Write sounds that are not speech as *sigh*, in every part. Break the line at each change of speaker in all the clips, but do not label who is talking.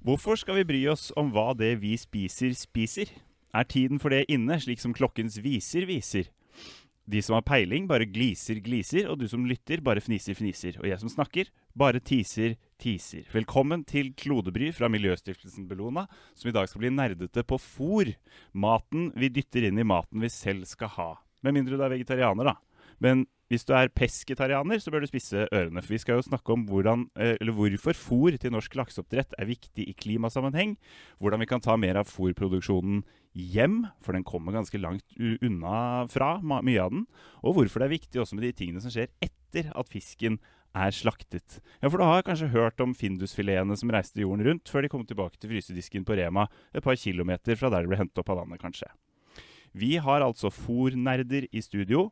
Hvorfor skal vi bry oss om hva det vi spiser, spiser? Er tiden for det inne, slik som klokkens viser viser? De som har peiling, bare gliser, gliser, og du som lytter, bare fniser, fniser. Og jeg som snakker, bare teaser, teaser. Velkommen til Klodebry fra Miljøstiftelsen Bellona, som i dag skal bli nerdete på fôr. Maten vi dytter inn i maten vi selv skal ha. Med mindre du er vegetarianer, da. Men hvis du er pesketarianer, så bør du spisse ørene. For vi skal jo snakke om hvordan, eh, hvorfor fôr til norsk lakseoppdrett er viktig i klimasammenheng. Hvordan vi kan ta mer av fôrproduksjonen hjem, for den kommer ganske langt unna fra, mye av den. Og hvorfor det er viktig også med de tingene som skjer etter at fisken er slaktet. Ja, For du har kanskje hørt om findusfiletene som reiste jorden rundt før de kom tilbake til frysedisken på Rema et par kilometer fra der de ble hentet opp av vannet, kanskje. Vi har altså fòrnerder i studio.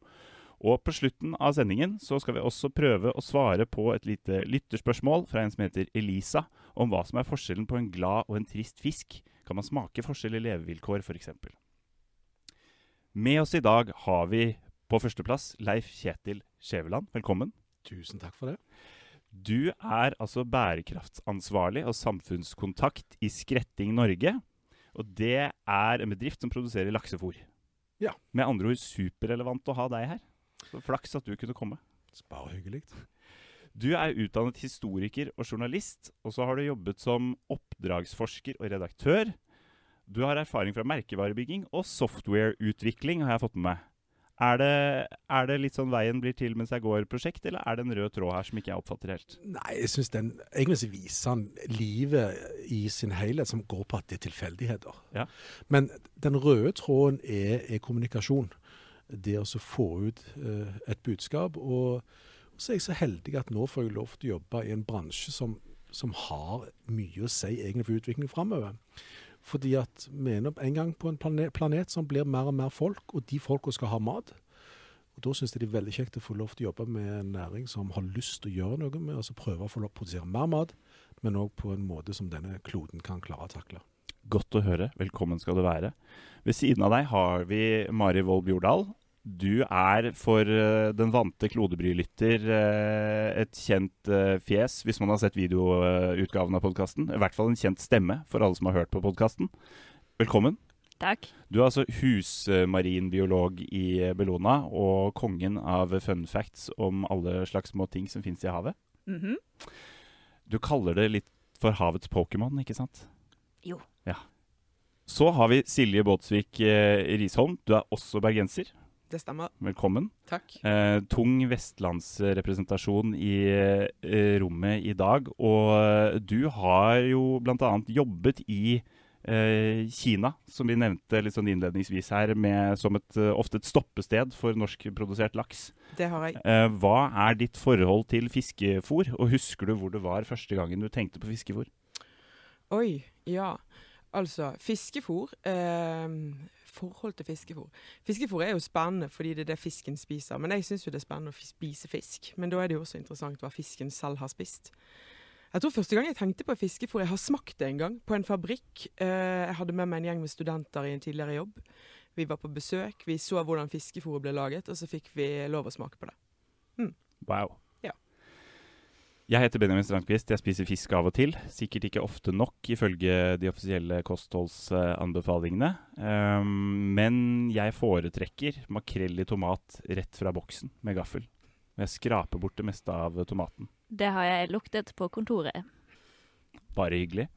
Og på slutten av sendingen så skal vi også prøve å svare på et lite lytterspørsmål fra en som heter Elisa, om hva som er forskjellen på en glad og en trist fisk. Kan man smake forskjell i levevilkår, f.eks.? Med oss i dag har vi på førsteplass Leif Kjetil Skjæveland. Velkommen.
Tusen takk for det.
Du er altså bærekraftsansvarlig og samfunnskontakt i Skretting Norge. Og det er en bedrift som produserer laksefôr.
Ja.
Med andre ord superrelevant å ha deg her. Så Flaks at du kunne komme.
Bare hyggelig.
Du er utdannet historiker og journalist, og så har du jobbet som oppdragsforsker og redaktør. Du har erfaring fra merkevarebygging og softwareutvikling, har jeg fått med meg. Er det, er det, litt sånn veien blir til mens jeg går-prosjekt, eller er det en rød tråd her som ikke jeg oppfatter helt?
Nei, jeg syns den egentlig viser han livet i sin helhet, som går på at det er tilfeldigheter.
Ja.
Men den røde tråden er, er kommunikasjon det å få ut uh, et budskap. Og, og, så er jeg så heldig at nå får jeg lov til å jobbe i en bransje som, som har mye å si egentlig for utvikling framover. Fordi at vi er en gang på en planet, planet, som blir mer og mer folk, og de folka skal ha mat. Og Da syns jeg det er veldig kjekt å få lov til å jobbe med en næring som har lyst til å gjøre noe med, altså prøve å få lov til å produsere mer mat, men òg på en måte som denne kloden kan klare å takle.
Godt å høre. Velkommen skal du være. Ved siden av deg har vi Mari Wold Bjordal. Du er for uh, den vante klodebrylytter uh, et kjent uh, fjes, hvis man har sett videoutgaven av podkasten. I hvert fall en kjent stemme for alle som har hørt på podkasten. Velkommen.
Takk.
Du er altså husmarinbiolog i Bellona og kongen av fun facts om alle slags små ting som fins i havet.
Mm -hmm.
Du kaller det litt for havets Pokémon, ikke sant?
Jo.
Ja. Så har vi Silje Båtsvik Risholm. Du er også bergenser.
Det stemmer.
Velkommen.
Takk.
Eh, tung vestlandsrepresentasjon i eh, rommet i dag. Og du har jo bl.a. jobbet i eh, Kina, som vi nevnte litt sånn innledningsvis her, med, som et, eh, ofte et stoppested for norskprodusert laks.
Det har jeg.
Eh, hva er ditt forhold til fiskefôr, og husker du hvor det var første gangen du tenkte på fiskefôr?
Oi, ja. Altså, fiskefôr eh, forhold til fiskefôr. Fiskefôr er jo spennende fordi det er det fisken spiser. Men jeg syns jo det er spennende å spise fisk. Men da er det jo også interessant hva fisken selv har spist. Jeg tror første gang jeg tenkte på fiskefôr Jeg har smakt det en gang på en fabrikk. Eh, jeg hadde med meg en gjeng med studenter i en tidligere jobb. Vi var på besøk. Vi så hvordan fiskefôret ble laget, og så fikk vi lov å smake på det.
Mm. Wow.
Jeg
heter Benjamin Strandquist. Jeg spiser fisk av og til. Sikkert ikke ofte nok, ifølge de offisielle kostholdsanbefalingene. Um, men jeg foretrekker makrell i tomat rett fra boksen med gaffel. Jeg skraper bort det meste av tomaten.
Det har jeg luktet på kontoret.
Bare hyggelig.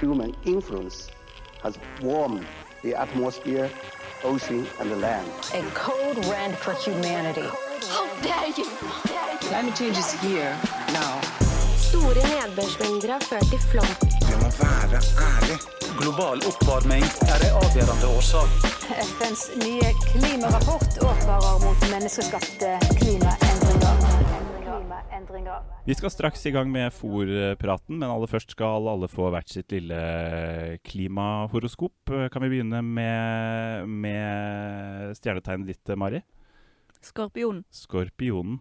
Human influence has warmed the atmosphere, ocean and the land.
A code red for humanity.
Store nedbørsmengder har ført til flom.
Vi må være ærlig.
Global oppvarming er en avgjørende årsak.
FNs nye klimarapport advarer mot menneskeskapte klimaendringer.
Vi skal straks i gang med fòrpraten, men aller først skal alle få hvert sitt lille klimahoroskop. Kan vi begynne med, med stjernetegnet ditt, Mari?
Skorpionen.
Skorpionen.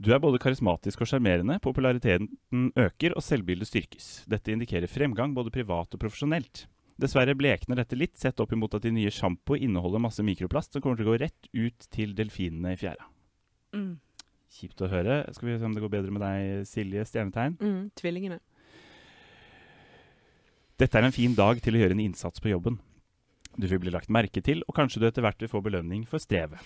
Du er både karismatisk og sjarmerende, populariteten øker og selvbildet styrkes. Dette indikerer fremgang både privat og profesjonelt. Dessverre blekner dette litt, sett opp imot at de nye sjampo inneholder masse mikroplast som kommer til å gå rett ut til delfinene i fjæra.
Mm.
Kjipt å høre. Skal vi se om det går bedre med deg, Silje Stjernetegn?
Mm, tvillingene.
Dette er en fin dag til å gjøre en innsats på jobben. Du vil bli lagt merke til, og kanskje du etter hvert vil få belønning for strevet.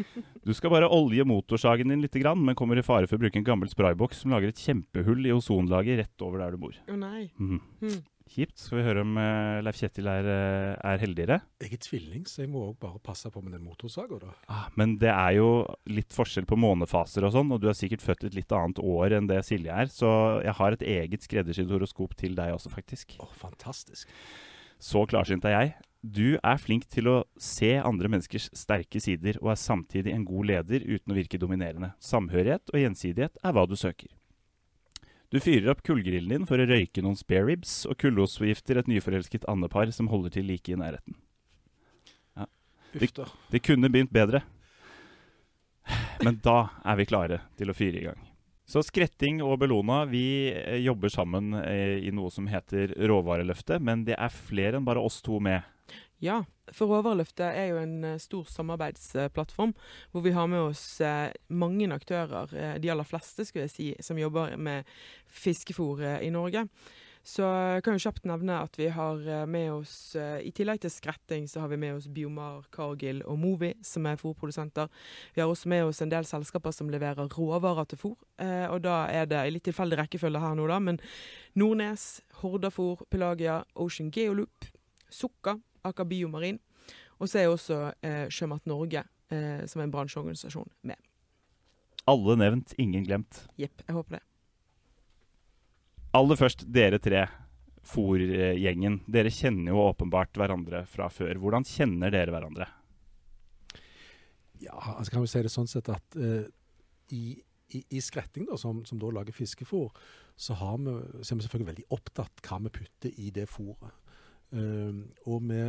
*laughs* Du skal bare olje motorsagen din litt, men kommer i fare for å bruke en gammel sprayboks som lager et kjempehull i ozonlaget rett over der du bor.
Å nei.
Mm.
Mm.
Kjipt. Skal vi høre om uh, Leif Kjetil er, eh, er heldigere?
Jeg er tvilling, så jeg må òg bare passe på med den motorsaga, da.
Ah, men det er jo litt forskjell på månefaser og sånn, og du er sikkert født et litt annet år enn det Silje er, så jeg har et eget skreddersydd horoskop til deg også, faktisk.
Å, fantastisk.
Så klarsynt er jeg. Du er flink til å se andre menneskers sterke sider, og er samtidig en god leder uten å virke dominerende. Samhørighet og gjensidighet er hva du søker. Du fyrer opp kullgrillen din for å røyke noen spareribs, og kullosforgifter et nyforelsket andepar som holder til like i nærheten.
Uff da.
Det kunne begynt bedre. Men da er vi klare til å fyre i gang. Så Skretting og Bellona vi eh, jobber sammen eh, i noe som heter Råvareløftet, men det er flere enn bare oss to med.
Ja, for Overløftet er jo en eh, stor samarbeidsplattform hvor vi har med oss eh, mange aktører, eh, de aller fleste skulle jeg si, som jobber med fiskefôr eh, i Norge. Så jeg kan jo kjapt nevne at vi har eh, med oss, eh, i tillegg til skretting, så har vi med oss Biomar, Cargill og Movi, som er fôrprodusenter. Vi har også med oss en del selskaper som leverer råvarer til fôr. Eh, og da er det litt tilfeldig rekkefølge her nå, da, men Nordnes, Hordafôr, Pelagia, Ocean Geoloop, Sukka, Aker Biomarin. Og så er også eh, Sjømat Norge, eh, som er en bransjeorganisasjon, med.
Alle nevnt, ingen glemt.
Jepp, jeg håper det.
Aller først, dere tre, Fòr-gjengen. Dere kjenner jo åpenbart hverandre fra før. Hvordan kjenner dere hverandre?
Ja, altså kan vi si det sånn sett at eh, i, i, i Skretting, da, som, som da lager fiskefôr, så, har vi, så er vi selvfølgelig veldig opptatt hva vi putter i det fôret. Eh, og vi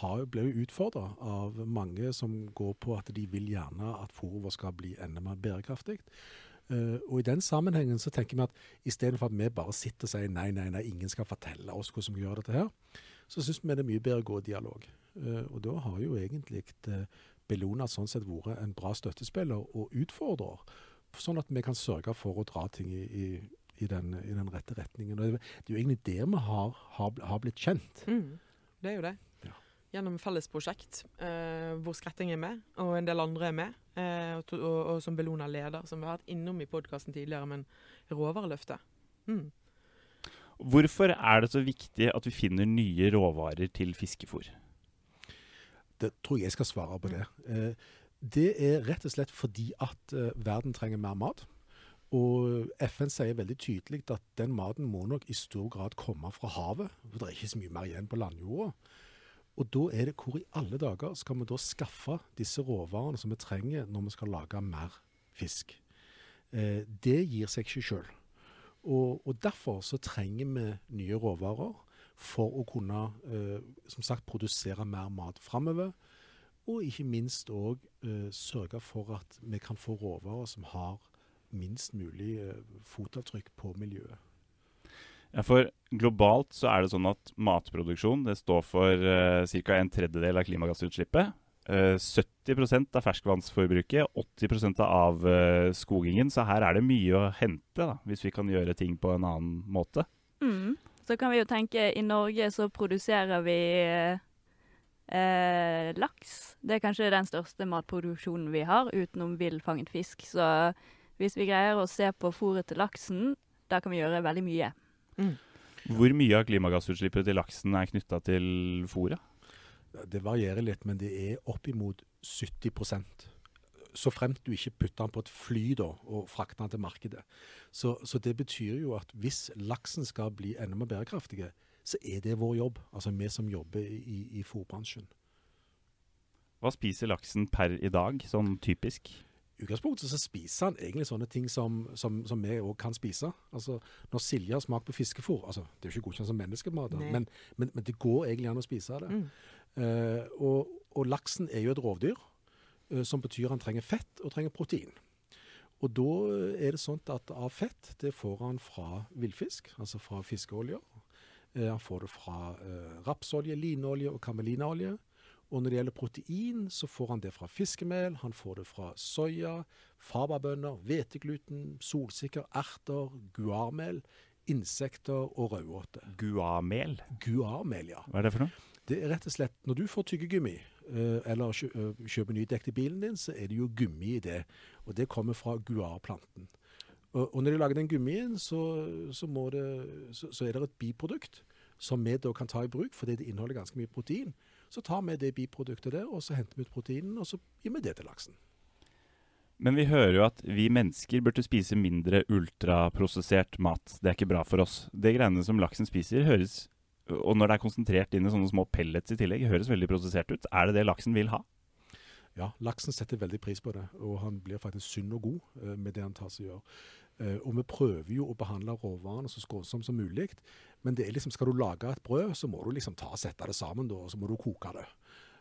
har, ble jo utfordra av mange som går på at de vil gjerne at fôret skal bli enda mer bærekraftig. Uh, og I den sammenhengen så tenker vi at istedenfor at vi bare sitter og sier nei, nei, nei, ingen skal fortelle oss hvordan vi gjør dette her, så syns vi det er mye bedre å gå i dialog. Uh, og da har jo egentlig uh, Bellona sånn sett vært en bra støttespiller og utfordrer, sånn at vi kan sørge for å dra ting i, i, i, den, i den rette retningen. Og det, det er jo egentlig det vi har, har, har blitt kjent.
Mm, det er jo det.
Ja.
Gjennom felles prosjekt eh, hvor Skretting er med, og en del andre er med. Eh, og, og, og som Bellona leder, som vi har vært innom i podkasten tidligere, men Råvareløftet. Mm.
Hvorfor er det så viktig at vi finner nye råvarer til fiskefôr?
Det tror jeg jeg skal svare på det. Eh, det er rett og slett fordi at eh, verden trenger mer mat. Og FN sier veldig tydelig at den maten må nok i stor grad komme fra havet. For det er ikke så mye mer igjen på landjorda. Og da er det hvor i alle dager skal vi da skaffe disse råvarene som vi trenger når vi skal lage mer fisk. Eh, det gir seg ikke sjøl. Og, og derfor så trenger vi nye råvarer for å kunne eh, som sagt, produsere mer mat framover. Og ikke minst òg eh, sørge for at vi kan få råvarer som har minst mulig eh, fotavtrykk på miljøet.
Ja, for globalt så er det sånn at matproduksjon det står for uh, ca. en tredjedel av klimagassutslippet. Uh, 70% av ferskvannsforbruket, 80 av avskogingen. skogingen. Så her er det mye å hente, da, hvis vi kan gjøre ting på en annen måte.
Mm. Så kan vi jo tenke i Norge så produserer vi uh, laks. Det er kanskje den største matproduksjonen vi har, utenom villfanget fisk. Så hvis vi greier å se på fôret til laksen, da kan vi gjøre veldig mye.
Hvor mye av klimagassutslippet til laksen er knytta til fôret?
Det varierer litt, men det er oppimot 70% Så fremt du ikke putter den på et fly da, og frakter den til markedet. Så, så det betyr jo at hvis laksen skal bli enda mer bærekraftig, så er det vår jobb. Altså vi som jobber i, i fôrbransjen.
Hva spiser laksen per i dag, sånn typisk?
Utgangspunktet så spiser han egentlig sånne ting som, som, som vi òg kan spise. Altså, Når Silje har smakt på fiskefôr altså, Det er jo ikke godkjent som menneskemat, men, men, men det går egentlig an å spise det.
Mm.
Uh, og, og laksen er jo et rovdyr, uh, som betyr han trenger fett og trenger protein. Og da er det sånn at av fett, det får han fra villfisk, altså fra fiskeoljer. Uh, han får det fra rapsolje, linolje og kamelinaolje. Og når det gjelder protein, så får han det fra fiskemel, han får det fra soya, fababønner, hvetegluten, solsikker, erter, guarmel, insekter og rødåte.
Guarmel?
Guarmel, ja.
Hva er det for noe?
Det er rett og slett Når du får tyggegummi, eh, eller eh, kjøper ny dekk til bilen din, så er det jo gummi i det. Og det kommer fra guarplanten. Og, når de lager den gummien, så, så, det, så, så er det et biprodukt som vi da kan ta i bruk, fordi det inneholder ganske mye protein. Så tar vi det biproduktet der, og så henter vi ut proteinen, og så gir vi det til laksen.
Men vi hører jo at vi mennesker burde spise mindre ultraprosessert mat. Det er ikke bra for oss. Det greiene som laksen spiser, høres Og når det er konsentrert inn i sånne små pellets i tillegg, høres veldig prosessert ut. Er det det laksen vil ha?
Ja, laksen setter veldig pris på det, og han blir faktisk sunn og god eh, med det han tar seg gjør. Eh, og vi prøver jo å behandle råvarene så skånsomt som mulig, men det er liksom, skal du lage et brød, så må du liksom ta og sette det sammen, da, og så må du koke det.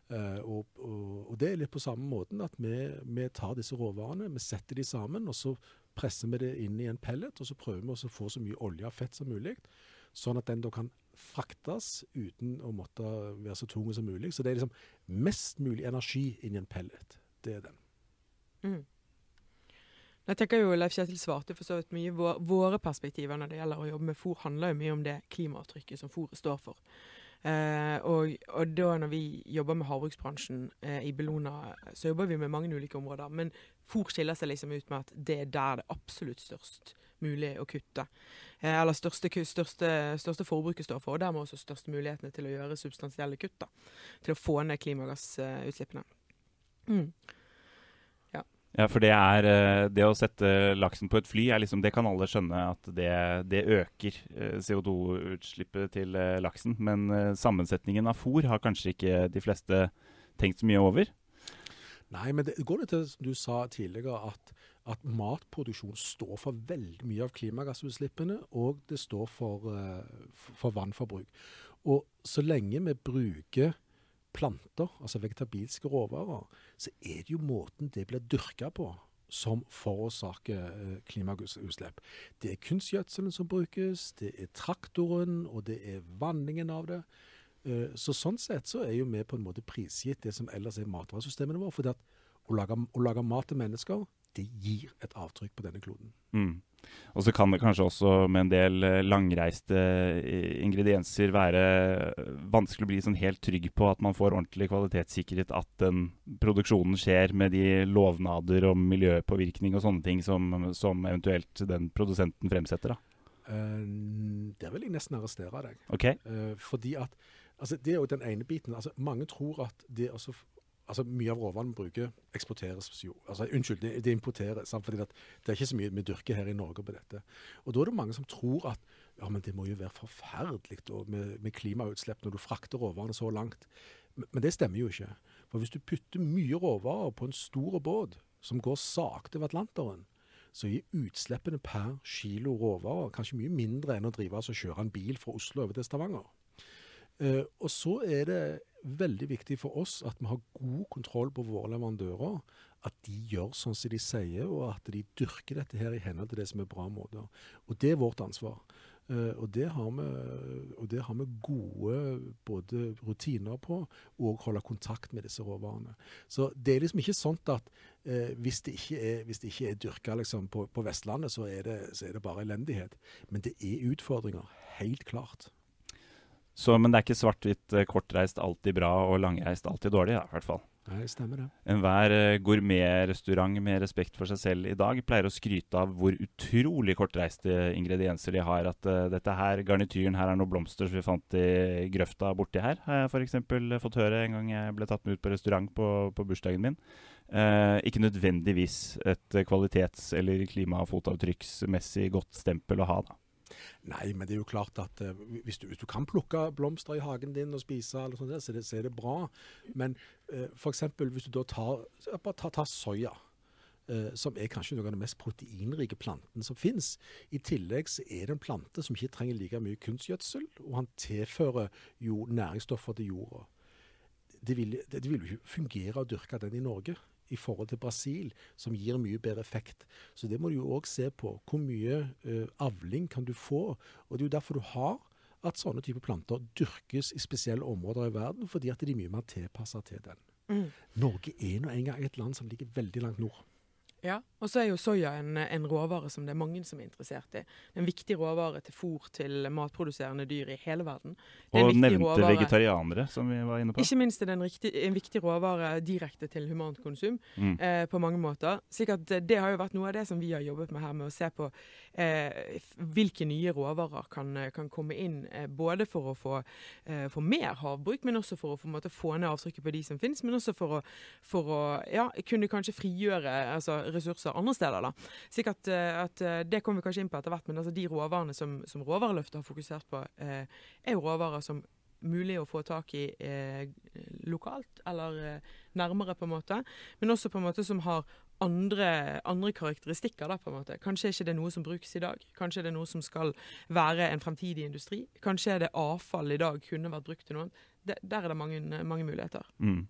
Eh, og, og, og det er litt på samme måten at vi, vi tar disse råvarene, vi setter de sammen, og så presser vi det inn i en pellet, og så prøver vi å få så mye olje og fett som mulig, sånn at den da kan fraktes uten å måtte være så tung som mulig. Så det er liksom mest mulig energi inn i en pellet. Det er den.
Mm. Jeg tenker jo Leif Kjetil svarte for så vidt mye. Våre perspektiver når det gjelder å jobbe med fôr, handler jo mye om det klimaavtrykket som fôret står for. Eh, og, og, da når vi jobber med havbruksbransjen eh, i Bellona, så jobber vi med mange ulike områder. Men fôr skiller seg liksom ut med at det er der det absolutt størst mulig å kutte. Eh, eller største, største, største, forbruket står for, og dermed også største mulighetene til å gjøre substansielle kutt. Til å få ned klimagassutslippene. Mm.
Ja. for det er Det å sette laksen på et fly, liksom, det kan alle skjønne at det, det øker CO2-utslippet til laksen. Men sammensetningen av fôr har kanskje ikke de fleste tenkt så mye over?
Nei, men det går det til, du sa tidligere, at, at matproduksjon står for veldig mye av klimagassutslippene, og det står for, for, vannforbruk. Og så lenge vi bruker planter, altså vegetabilske råvarer, så er det jo måten det blir dyrka på som forårsaker uh, klimagassutslipp. Det er kunstgjødselen som brukes, det er traktoren, og det er vanningen av det. Eh, så Sånn sett så er jo vi på en måte prisgitt det som ellers er matvaresystemene våre. For å lage, å lage mat til mennesker, det gir et avtrykk på denne kloden.
Mm. Og så kan det kanskje også med en del eh, langreiste eh, ingredienser være vanskelig å bli sånn helt trygg på at man får ordentlig kvalitetssikkerhet, at den produksjonen skjer med de lovnader om miljøpåvirkning og sånne ting som, som eventuelt den produsenten fremsetter. da.
Uh, der vil jeg nesten arrestere deg.
Okay.
Uh, fordi at altså, Det er jo den ene biten. Altså, mange tror at det også altså Mye av råvannet vi bruker, eksporteres jo altså Unnskyld, det, det importeres. fordi det er ikke så mye vi dyrker her i Norge på dette. Og Da er det mange som tror at ja, men det må jo være forferdelig med, med klimautslipp når du frakter råvarene så langt. Men, men det stemmer jo ikke. For hvis du putter mye råvarer på en stor båt som går sakte ved Atlanteren, så gir utslippene per kilo råvarer kanskje mye mindre enn å drive altså kjøre en bil fra Oslo over til Stavanger. Uh, og så er det veldig viktig for oss at vi har god kontroll på våre leverandører. At de gjør sånn som de sier, og at de dyrker dette her i henhold til det som er bra måter. Og det er vårt ansvar. Uh, og, det har vi, det har vi gode både rutiner på, og holde kontakt med disse råvarene. Så det er liksom ikke sånn at uh, hvis det ikke er, hvis det ikke er dyrka liksom, på, på, Vestlandet, så er, det, så er det bare elendighet. Men det er utfordringer, helt klart.
Så, men det er ikke svart-hvitt kortreist alltid bra og langreist alltid dårlig, ja, i hvert fall.
Nei, stemmer det.
Enhver uh, gourmetrestaurant med respekt for seg selv i dag pleier å skryte av hvor utrolig kortreiste ingredienser de har. At uh, dette her, garnityren her er noen blomster som vi fant i grøfta borti her. Har jeg f.eks. fått høre en gang jeg ble tatt med ut på restaurant på, på bursdagen min. Uh, ikke nødvendigvis et kvalitets- eller klimafotavtrykksmessig godt stempel å ha, da.
Nei, men det er jo klart at uh, hvis, du, hvis, du, kan plukke blomster i hagen din og spise, eller sånt der, så, det, så er det bra. Men uh, f.eks. hvis du da tar, tar, tar soya. Uh, som er kanskje noe av den mest proteinrike planten som finnes. I tillegg så er det en plante som ikke trenger like mye kunstgjødsel, og han tilfører jo næringsstoffer til jorda. Det vil, det vil jo ikke fungere å dyrke den i Norge i forhold til Brasil, som gir mye bedre effekt. Så det må du jo òg se på. Hvor mye uh, avling kan du få? Og det er jo derfor du har at sånne typer planter dyrkes i spesielle områder i verden, fordi at de er mye mer tilpassa til den.
Mm.
Norge er nå engang et land som ligger veldig langt nord.
Ja, og så er jo soya en, en råvare som det er mange som er interessert i. En viktig råvare til fôr til matproduserende dyr i hele verden. Er
Og nevnte
råvare-
vegetarianere, som vi var inne på.
Ikke minst er det en, riktig, en viktig råvare direkte til humant konsum
Mm.
eh, på mange måter. At eh, Det har jo vært noe av det som vi har jobbet med her, med å se på eh, hvilke nye råvarer kan, eh, kan komme inn. Eh, både for å få, eh, få mer havbruk, men også for å for måte, få ned avtrykket på de som finnes. Men også for å, for å ja, kunne kanskje frigjøre altså, ressurser andre steder. da. Slik at, eh, at eh, Det kommer vi kanskje inn på etter hvert, men altså, de råvarene som, som Råvareløftet har fokusert på, eh, er jo råvarer som mulig å få tak i eh, lokalt, eller eh, nærmere, på en måte. Men også på en måte som har andre, andre karakteristikker. da, på en måte. Kanskje er ikke det noe som brukes i dag. Kanskje er det noe som skal være en fremtidig industri. Kanskje er det avfall i dag kunne vært brukt til noe. Det, der er det mange, mange muligheter.
Mm.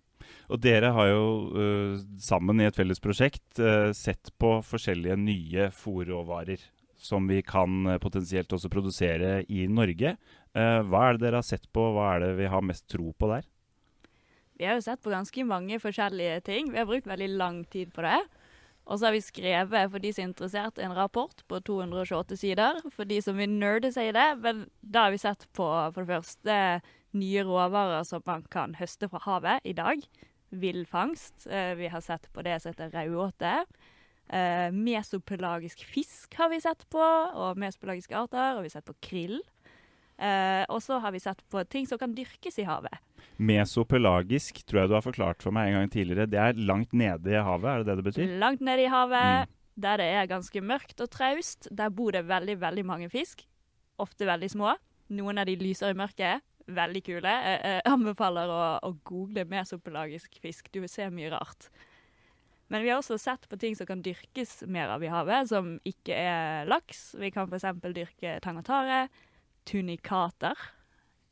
Og dere har jo uh, sammen i et felles prosjekt uh, sett på forskjellige nye fòrråvarer som vi kan øh, potensielt også produsere i Norge. Eh, hva er det dere har sett på, hva er det vi har mest tro på der?
Vi har jo sett på ganske mange forskjellige ting. Vi har brukt veldig lang tid på det. Og så har vi skrevet, for de som er interessert, en rapport på 228 sider. For de som vil nerde seg i det. Men da har vi sett på for det første nye råvarer som man kan høste fra havet i dag. Villfangst. Eh, vi har sett på det som heter raudåte. Eh, mesopelagisk fisk har vi sett på, og mesopelagiske arter. Og vi har sett på krill. Eh, og så har vi sett på ting som kan dyrkes i havet.
Mesopelagisk tror jeg du har forklart for meg en gang tidligere. Det er langt nede i havet, er det det det betyr?
Langt nede i havet,
Mm.
der det er ganske mørkt og traust. Der bor det veldig, veldig mange fisk. Ofte veldig små. Noen av de lyser i mørket. Veldig kule. Jeg, anbefaler å, å google mesopelagisk fisk. Du vil se mye rart. Men vi har også sett på ting som kan dyrkes mer av i havet, som ikke er laks. Vi kan f.eks. dyrke tang og tare. Tunikater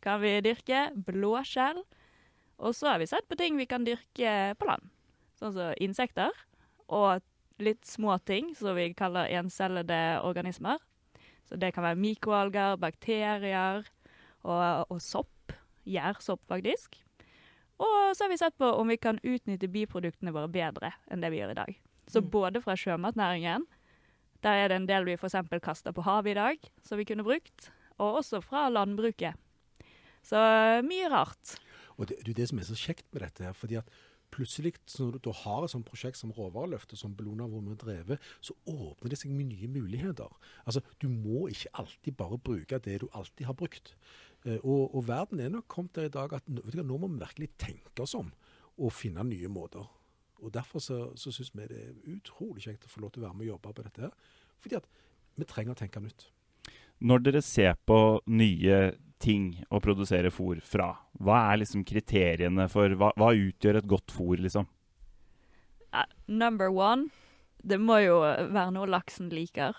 kan vi dyrke. Blåskjell. Og så har vi sett på ting vi kan dyrke på land. Sånn som insekter. Og litt små ting som vi kaller encellede organismer. Så det kan være mikroalger, bakterier og, og sopp. Gjærsopp, faktisk. Og så har vi sett på om vi kan utnytte biproduktene våre bedre enn det vi gjør i dag. Så
Mm.
både fra sjømatnæringen, der er det en del vi f.eks. kaster på havet i dag, som vi kunne brukt, og også fra landbruket. Så mye rart.
Og det, det er det som er så kjekt med dette her, fordi at plutselig når du har et sånt prosjekt som Råvareløftet, som Bellona hvor vi drevet, så åpner det seg med nye muligheter. Altså, Du må ikke alltid bare bruke det du alltid har brukt. Eh, og, og verden er nok kommet der i dag at du nå må vi virkelig tenke oss om og finne nye måter. Og Derfor så, så syns vi det er utrolig kjekt å få lov til å være med og jobbe på dette. her, Fordi at vi trenger å tenke nytt.
Når dere ser på nye ting å produsere fôr fra, hva er liksom kriteriene for Hva, hva utgjør et godt fôr, liksom?
Uh, number one, det må jo være noe laksen liker.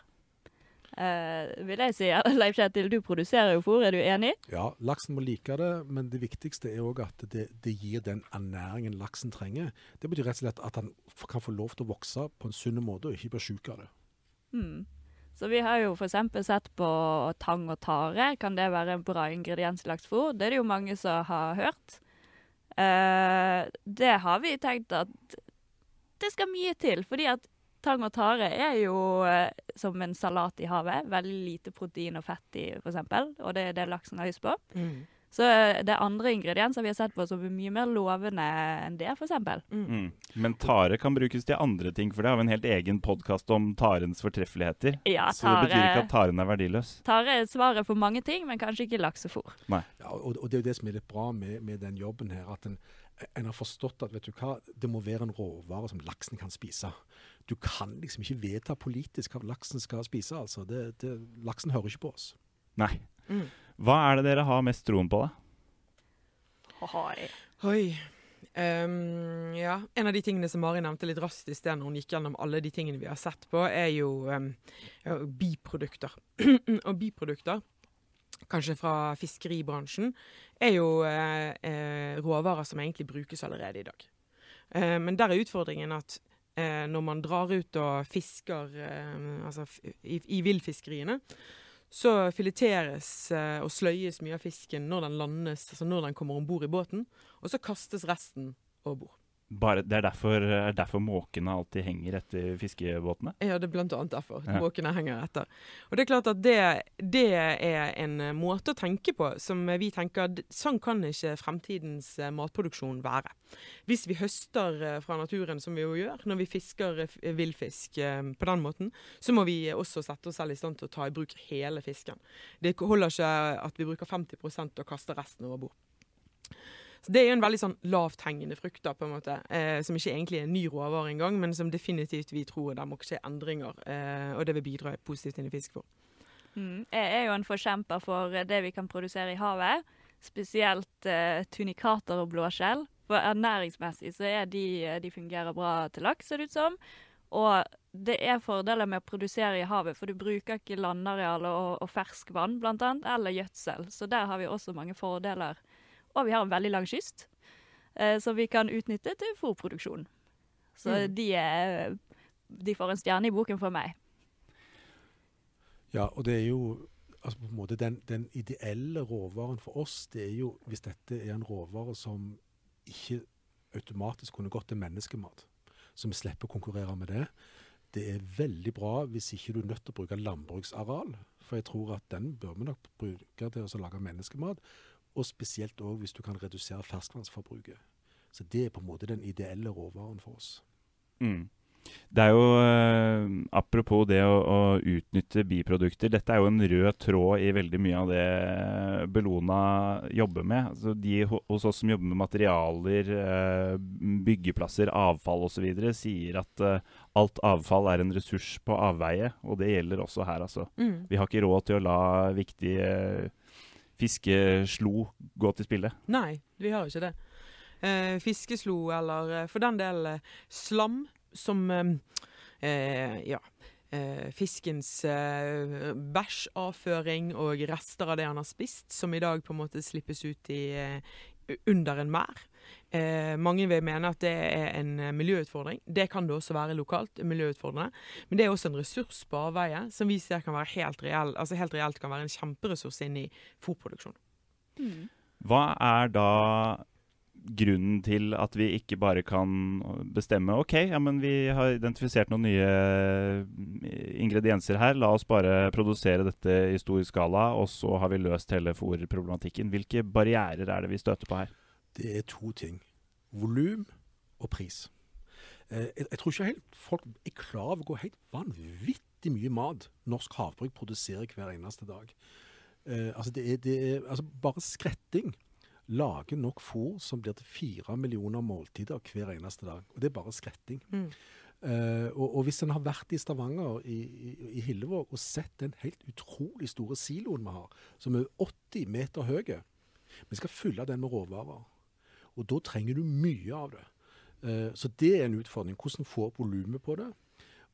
Eh, vil jeg si. *laughs* Leif Kjetil, du produserer jo fôr, er du enig?
Ja, laksen må like det, men det viktigste er òg at det, det gir den ernæringen laksen trenger. Det betyr rett og slett at han kan få lov til å vokse på en sunn måte og ikke bli sjuk av det.
Mm. Så vi har jo f.eks. sett på tang og tare. Kan det være en bra ingrediens i laksefôr? Det er det jo mange som har hørt. Eh, det har vi tenkt at det skal mye til, fordi at tang og tare er jo eh, som en salat i havet. Veldig lite protein og fett i, f.eks., og det er det laksen har lyst på. Så eh, det er andre ingredienser vi har sett på som er mye mer lovende enn det, f.eks.
Mm. Men tare kan brukes til andre ting, for det har vi en helt egen podkast om tarens fortreffeligheter.
Ja,
Så det betyr ikke at taren er verdiløs.
Tare er svaret på mange ting, men kanskje ikke laksefôr.
Nei.
Ja, og, og det er jo det som er litt bra med, med den jobben her, at en, en har forstått at vet du hva, det må være en råvare som laksen kan spise. Du kan liksom ikke vedta politisk hva laksen skal spise. altså. Det, det, laksen hører ikke på oss.
Nei.
Mm.
Hva er det dere har mest troen på, da?
Oi. Um, ja, En av de tingene som Mari nevnte litt raskt i sted når hun gikk gjennom alle de tingene vi har sett på, er jo um, ja, biprodukter. *clears throat* og biprodukter, kanskje fra fiskeribransjen, er jo uh, uh, råvarer som egentlig brukes allerede i dag. Eh, men der er utfordringen at eh, når man drar ut og fisker eh, altså i, i villfiskeriene, Så fileteres eh, og sløyes mye av fisken når den landes, altså når den kommer om bord i båten. Og så kastes resten over bord.
Bare, det er derfor, er derfor måkene alltid henger etter fiskebåtene?
Ja, det er blant annet derfor.
Ja.
Måkene henger etter. Og det er klart at det, det er en måte å tenke på som vi tenker at Sånn kan ikke fremtidens eh, matproduksjon være. Hvis vi høster eh, fra naturen, som vi jo gjør, når vi fisker eh, villfisk på den måten, så må vi også sette oss selv i stand til å ta i bruk hele fisken. Det holder ikke at vi bruker 50% og kaster resten over bord. Så Det er jo en veldig sånn lavthengende frukt, da, på en måte, eh, som ikke egentlig er en ny råvare engang, men som definitivt vi tror det må skje endringer, eh, og det vil bidra positivt inn i fiskefôr.
Mm. Jeg er jo en forkjemper for det vi kan produsere i havet. Spesielt eh, tunikater og blåskjell. For ernæringsmessig så er de, eh, de fungerer bra til laks, ser det ut som. Og det er fordeler med å produsere i havet, for du bruker ikke landareal og, og ferskvann bl.a., eller gjødsel. Så der har vi også mange fordeler. Og vi har en veldig lang kyst, eh, som vi kan utnytte til fôrproduksjon. Så
Mm.
de, er, de får en stjerne i boken for meg.
Ja, og det er jo altså på en måte den, den ideelle råvaren for oss, det er jo hvis dette er en råvare som ikke automatisk kunne gått til menneskemat, så vi slipper å konkurrere med det. Det er veldig bra hvis ikke du er nødt til å bruke landbruksareal, for jeg tror at den bør vi nok bruke til å lage menneskemat, og spesielt òg hvis du kan redusere ferskvannsforbruket. Så det er på en måte den ideelle råvaren for oss.
Mm. Det er jo eh, Apropos det å, å utnytte biprodukter. Dette er jo en rød tråd i veldig mye av det Bellona jobber med. Altså de hos oss som jobber med materialer, eh, byggeplasser, avfall osv., sier at eh, alt avfall er en ressurs på avveie. Og det gjelder også her, altså.
Mm.
Vi har ikke råd til å la viktige eh, fiskeslo gå til spille.
Nei, vi har ikke det. Eh, fiskeslo, eller eh, for den del eh, slam, som eh, eh, ja, eh, fiskens eh, bæsjavføring og rester av det han har spist, som i dag på en måte slippes ut i, under en mær. Eh, mange vil mene at det er en eh, miljøutfordring. Det kan det også være lokalt. miljøutfordrende. Men det er også en ressurs på avveie som vi ser kan være helt reell, altså helt reelt kan være en kjemperessurs inn i fôrproduksjon.
Hva er da grunnen til at vi ikke bare kan bestemme OK, ja, men vi har identifisert noen nye eh, ingredienser her. La oss bare produsere dette i stor skala, og så har vi løst hele fôrproblematikken. Hvilke barrierer er det vi støter på her?
Det er to ting. Volum og pris. Eh, jeg, jeg tror ikke helt folk er klar over hvor helt vanvittig mye mat norsk havbruk produserer hver eneste dag. Eh, altså det er, det er, altså bare skretting lager nok fôr som blir til fire millioner måltider hver eneste dag. Og det er bare skretting.
Mm.
Eh, og, og hvis en har vært i Stavanger, i, i, i Hillevåg, og sett den helt utrolig store siloen vi har, som er 80 meter høy Vi skal fylle den med råvarer. Og da trenger du mye av det. Eh, så det er en utfordring. Hvordan få opp volumet på det.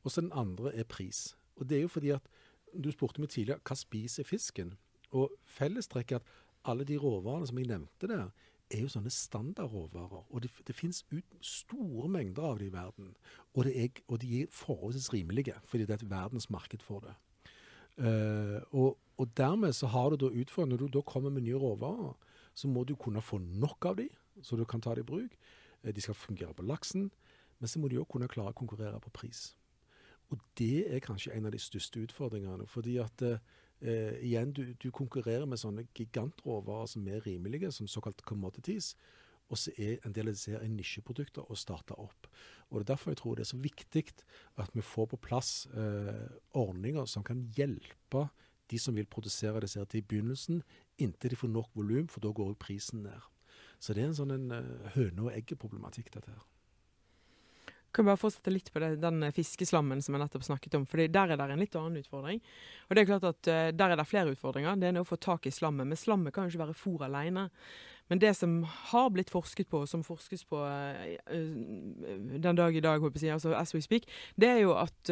Og så den andre er pris. Og det er jo fordi at Du spurte meg tidligere hva spiser fisken. Og fellestrekket er at alle de råvarene som jeg nevnte der, er jo sånne standardråvarer. Og det, det finnes ut store mengder av det i verden. Og, det er, og de er forholdsvis rimelige, fordi det er et verdensmarked for det. Uh, og, og dermed så har du da utfordringer. Når du da kommer med nye råvarer, så må du kunne få nok av de, så du kan ta det i bruk. Eh, de skal fungere på laksen, men så må de òg kunne klare å konkurrere på pris. Og det er kanskje en av de største utfordringene. fordi at eh, igjen, du, du konkurrerer med sånne gigantråvarer som er rimelige, som såkalt commodities. Og så er en del av disse her er nisjeprodukter å starte opp. Og Det er derfor jeg tror det er så viktig at vi får på plass eh, ordninger som kan hjelpe de som vil produsere disse her til begynnelsen, inntil de får nok volum, for da går prisen ned. Så det er en sånn en, eh, høne og egget-problematikk, dette her.
Kan bare fortsette litt på det, den eh, fiskeslammen som jeg nettopp snakket om. for Der er det en litt annen utfordring. Og det er klart at eh, Der er det flere utfordringer. Det er å få tak i slammet. Men slammet kan jo ikke være fôr alene. Men det som har blitt forsket på, som forskes på uh, den dag i dag, håper jeg, altså as we speak, det er jo at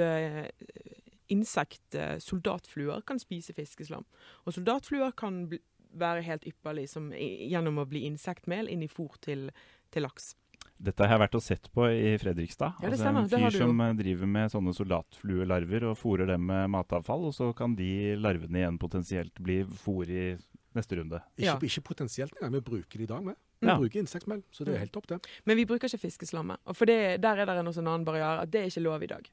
insekt, soldatfluer, kan spise fiskeslam. Og soldatfluer kan bli, være helt ypperlig som, gjennom å bli insektmel inn i fôr til, til laks.
Dette har jeg vært og sett på i Fredrikstad.
Ja, det
altså
stemmer.
En fyr
du
som eh, driver med sånne soldatfluelarver og fôrer dem med matavfall. Og så kan de larvene igjen potensielt bli fôr i neste runde.
Ikke,
Ja.
ikke potensielt engang, vi bruker det i dag med. Vi
Ja.
bruker insektmel, så det er helt topp, det.
Men vi bruker ikke fiskeslammet. Og for det, der er det en annen barriere, at det er ikke lov i dag.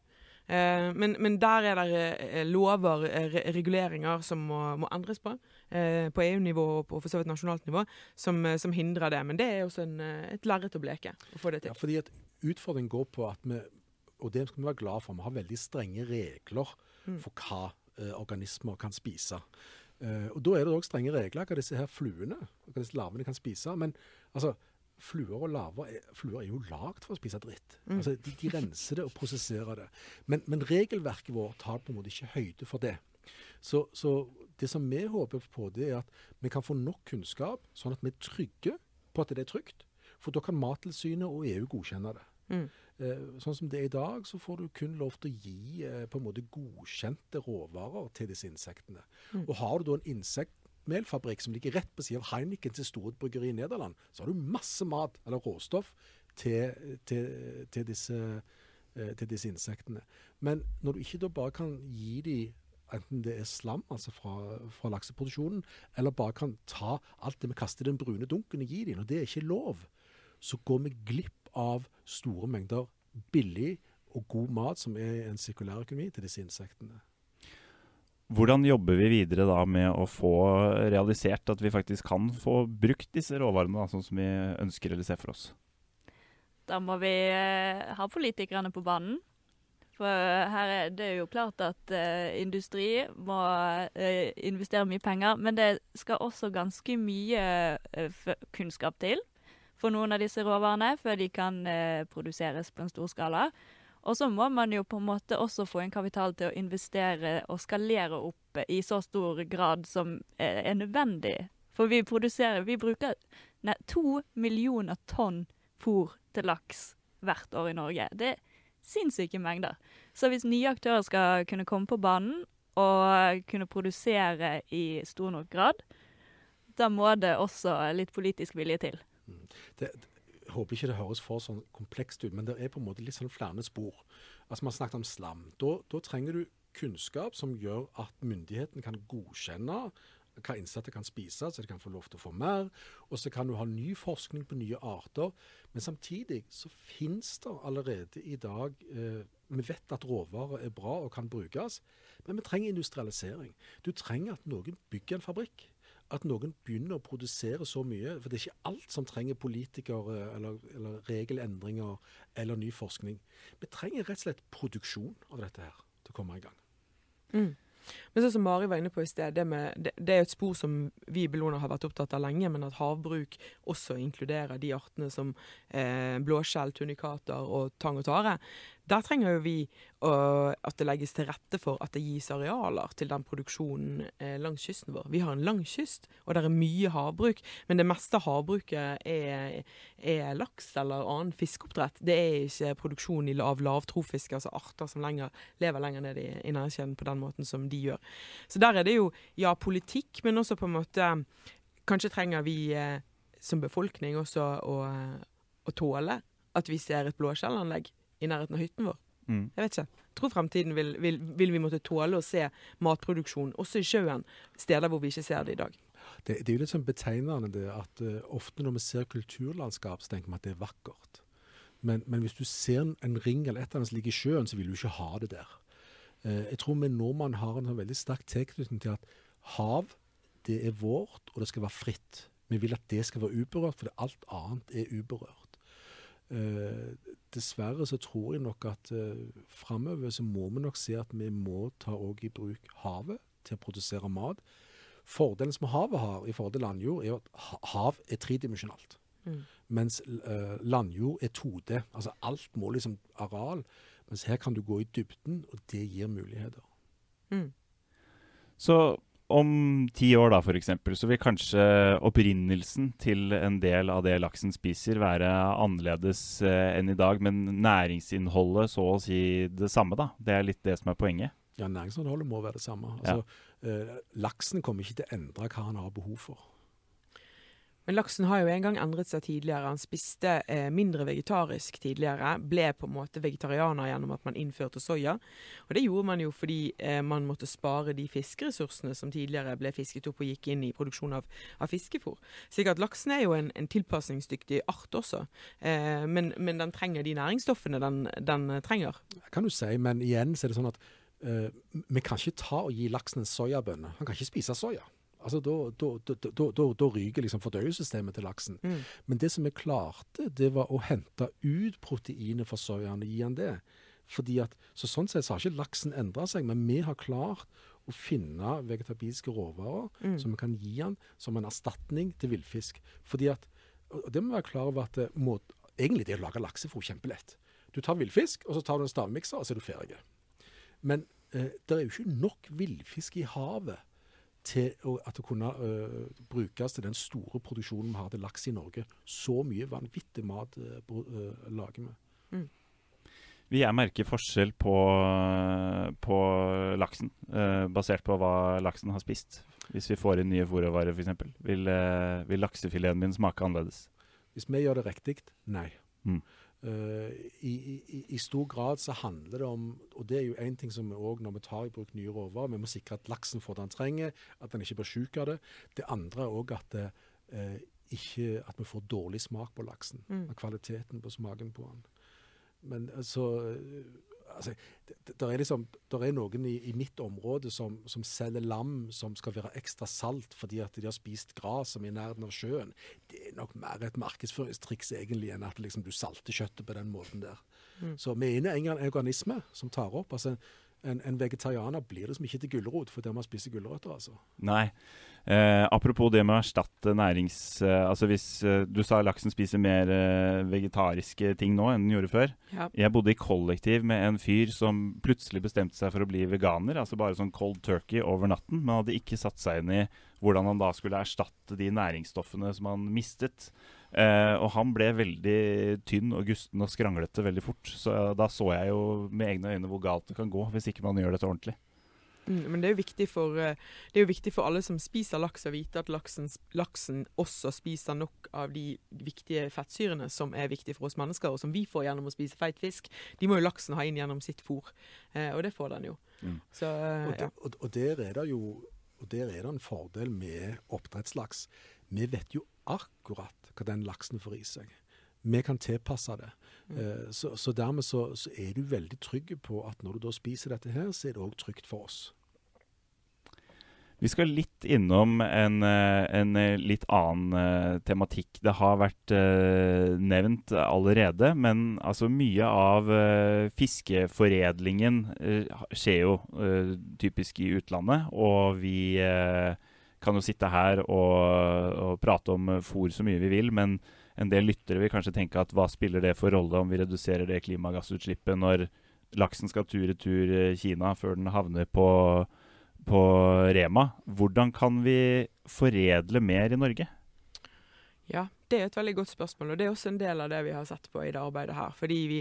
Eh, men, men der er det eh, lover, reguleringer, som må, må endres på. Eh, på EU-nivå og på for så vidt nasjonalt nivå, som, eh, som hindrer det. Men det er også en, eh, et lerret å bleke å få det til.
Ja, fordi at Utfordringen går på at vi, og det skal vi være glad for, vi har veldig strenge regler
Mm.
for hva eh, organismer kan spise. Eh, og Da er det òg strenge regler hva disse her fluene hva disse larvene kan spise. Men altså, fluer og larver er, fluer er jo lagd for å spise dritt.
Mm.
Altså, de, de renser det og prosesserer det. Men, men regelverket vårt tar på en måte ikke høyde for det. Så, så det som vi håper på, det er at vi kan få nok kunnskap, sånn at vi er trygge på at det er trygt. For da kan Mattilsynet og EU godkjenne det.
Mm.
Eh, sånn som det er i dag, så får du kun lov til å gi eh, på en måte godkjente råvarer til disse insektene.
Mm.
Og har du da en insektmelfabrikk som ligger rett på siden av Heineken til bryggeri i Nederland, så har du masse mat, eller råstoff, til, til, til, disse, eh, til disse insektene. Men når du ikke da bare kan gi dem enten det er slam altså fra, fra lakseproduksjonen, eller bare kan ta alt det vi kaster i den brune dunken og gi dem, og det er ikke lov, så går vi glipp av store mengder billig og god mat som er en sirkulær økonomi til disse insektene.
Hvordan jobber vi videre da med å få realisert at vi faktisk kan få brukt disse råvarene da, sånn som vi ønsker eller ser for oss?
Da må vi eh, ha politikerne på banen. For her er det jo klart at uh, industri må uh, investere mye penger, men det skal også ganske mye uh, kunnskap til for noen av disse råvarene før de kan produseres på en stor skala. Og så må man jo på en måte også få inn kapital til å investere og skalere opp i så stor grad som er nødvendig. For vi produserer Vi bruker ne, to millioner tonn fôr til laks hvert år i Norge. Det er sinnssyke mengder. Så hvis nye aktører skal kunne komme på banen og kunne produsere i stor nok grad, da må det også litt politisk vilje til.
Det, jeg håper ikke det høres for sånn komplekst ut, men det er på en måte litt sånn flere spor. Altså Man snakket om slam. Da, da trenger du kunnskap som gjør at myndigheten kan godkjenne hva innsatte kan spise, så de kan få lov til å få mer. Og så kan du ha ny forskning på nye arter. Men samtidig så finnes det allerede i dag eh, Vi vet at råvarer er bra og kan brukes, men vi trenger industrialisering. Du trenger at noen bygger en fabrikk at noen begynner å produsere så mye. For det er ikke alt som trenger politikere eller, eller regelendringer eller ny forskning. Vi trenger rett og slett produksjon av dette her til å komme i gang.
Mm. Men sånn som Mari var inne på i sted, det, med, det, det er et spor som vi i Bellona har vært opptatt av lenge, men at havbruk også inkluderer de artene som eh, blåskjell, tunikater og tang og tare. Der trenger jo vi å, at det legges til rette for at det gis arealer til den produksjonen eh, langs kysten vår. Vi har en lang kyst, og det er mye havbruk, men det meste av havbruket er, er laks eller annen fiskeoppdrett. Det er ikke produksjon av lavtrofiske, altså arter som lenger, lever lenger ned i, i næringskjeden på den måten som de gjør. Så der er det jo ja, politikk, men også på en måte Kanskje trenger vi eh, som befolkning også å, å tåle at vi ser et blåskjellanlegg i nærheten av hytten vår.
Mm.
Jeg vet ikke. Jeg tror fremtiden vil, vil, vil vi måtte tåle å se matproduksjon, også i sjøen, steder hvor vi ikke ser det i dag.
Det, det er jo litt sånn betegnende det at uh, ofte når vi ser kulturlandskap, så tenker vi at det er vakkert. Men, men hvis du ser en, en ring eller et eller annet som ligger i sjøen, så vil du ikke ha det der. Uh, jeg tror vi nordmenn har en sånn veldig sterk tilknytning til at hav, det er vårt, og det skal være fritt. Vi vil at det skal være uberørt, for alt annet er uberørt. Eh, dessverre så tror jeg nok at eh, framover så må vi nok se at vi må ta òg i bruk havet til å produsere mat. Fordelen som havet har i forhold til landjord, er at hav er tredimensjonalt.
Mm.
Mens eh, landjord er 2D. Altså alt må liksom areal. Mens her kan du gå i dybden, og det gir muligheter.
Mm.
Så om ti år da, for eksempel, så vil kanskje opprinnelsen til en del av det laksen spiser være annerledes eh, enn i dag, men næringsinnholdet så å si det samme, da. Det er litt det som er poenget.
Ja, Næringsinnholdet må være det samme. Altså, eh, laksen kommer ikke til å endre hva han har behov for.
Men laksen har jo en gang endret seg tidligere. Han spiste eh, mindre vegetarisk tidligere. Ble på en måte vegetarianer gjennom at man innførte soya. Og det gjorde man jo fordi eh, man måtte spare de fiskeressursene som tidligere ble fisket opp og gikk inn i produksjon av, av fiskefôr. Slik at laksen er jo en, en tilpasningsdyktig art også. Eh, men, men den trenger de næringsstoffene den, den trenger.
Det kan du si, men igjen så er det sånn at eh, vi kan ikke ta og gi laksen en soyabønne. Han kan ikke spise soya. Altså, Da, ryker liksom fordøyelsessystemet til laksen.
Mm.
Men det som vi klarte, det var å hente ut proteinet fra soyaen og gi han det. Fordi at, så Sånn sett så har ikke laksen endra seg, men vi har klart å finne vegetabilske råvarer
Mm.
som vi kan gi han som en erstatning til villfisk. Fordi at, og det må være klar over at det må, egentlig det å lage laksefôr kjempelett. Du tar villfisk, og så tar du en stavmikser, og så er du ferdig. Men eh, det er jo ikke nok villfisk i havet til at det kunne uh, brukes til den store produksjonen vi har til laks i Norge. Så mye vanvittig mat uh, eh, lager vi.
Vil jeg merke forskjell på, på laksen, eh, basert på hva laksen har spist? Hvis vi får inn nye fòrvarer f.eks. Vil, uh, vil laksefileten min smake annerledes?
Hvis vi gjør det riktig, nei.
Mm.
Eh, i, i, I stor grad så handler det om Og det er jo én ting som vi òg, når vi tar i bruk nye råvarer, vi må sikre at laksen får det han trenger, at den ikke blir syk av det. Det andre er òg at, ikke, at vi får dårlig smak på laksen.
Mm.
Av kvaliteten på smaken på den. Men altså, altså det, det, der er liksom, der er noen i, i mitt område som, som selger lam som skal være ekstra salt fordi at de har spist gras som er i nærheten av sjøen. Det er nok mer et markedsføringstriks egentlig enn at liksom, du salter kjøttet på den måten der.
Mm.
Så vi er inne i en organisme som tar opp. altså en, en vegetarianer blir liksom ikke til gulrot fordi man spiser gulrøtter. altså.
Nei. Eh, apropos det med å erstatte nærings... Eh, altså hvis eh, Du sa laksen spiser mer eh, vegetariske ting nå enn den gjorde før.
Ja.
Jeg bodde i kollektiv med en fyr som plutselig bestemte seg for å bli veganer. Altså bare sånn cold turkey over natten. Men hadde ikke satt seg inn i hvordan han da skulle erstatte de næringsstoffene som han mistet. Eh, og han ble veldig tynn og gusten og skranglete veldig fort. Så da så jeg jo med egne øyne hvor galt det kan gå hvis ikke man gjør dette ordentlig.
Mm, men det er, jo viktig for, eh, det er jo viktig for alle som spiser laks, å vite at laksen, laksen også spiser nok av de viktige fettsyrene som er viktige for oss mennesker, og som vi får gjennom å spise feit fisk. De må jo laksen ha inn gjennom sitt fôr, eh, og det får den jo.
Mm.
Så, eh,
Og,
ja.
der, og, og der er det jo og der er det en fordel med oppdrettslaks. Vi vet jo akkurat hva den laksen får i seg. Vi kan tilpasse det. Mm. så, så dermed så, så er du veldig trygg på at når du da spiser dette her, så er det òg trygt for oss.
Vi skal litt innom en, eh, en eh, litt annen eh, tematikk. Det har vært nevnt allerede, men altså mye av fiskeforedlingen skjer jo typisk i utlandet. Og vi kan jo sitte her og, og prate om fôr så mye vi vil, men en del lyttere vil kanskje tenke at hva spiller det for rolle om vi reduserer det klimagassutslippet når laksen skal tur-retur tur Kina før den havner på på Rema. Hvordan kan vi foredle mer i Norge?
Ja, det er et veldig godt spørsmål, og det er også en del av det vi har sett på i det arbeidet her. Fordi vi,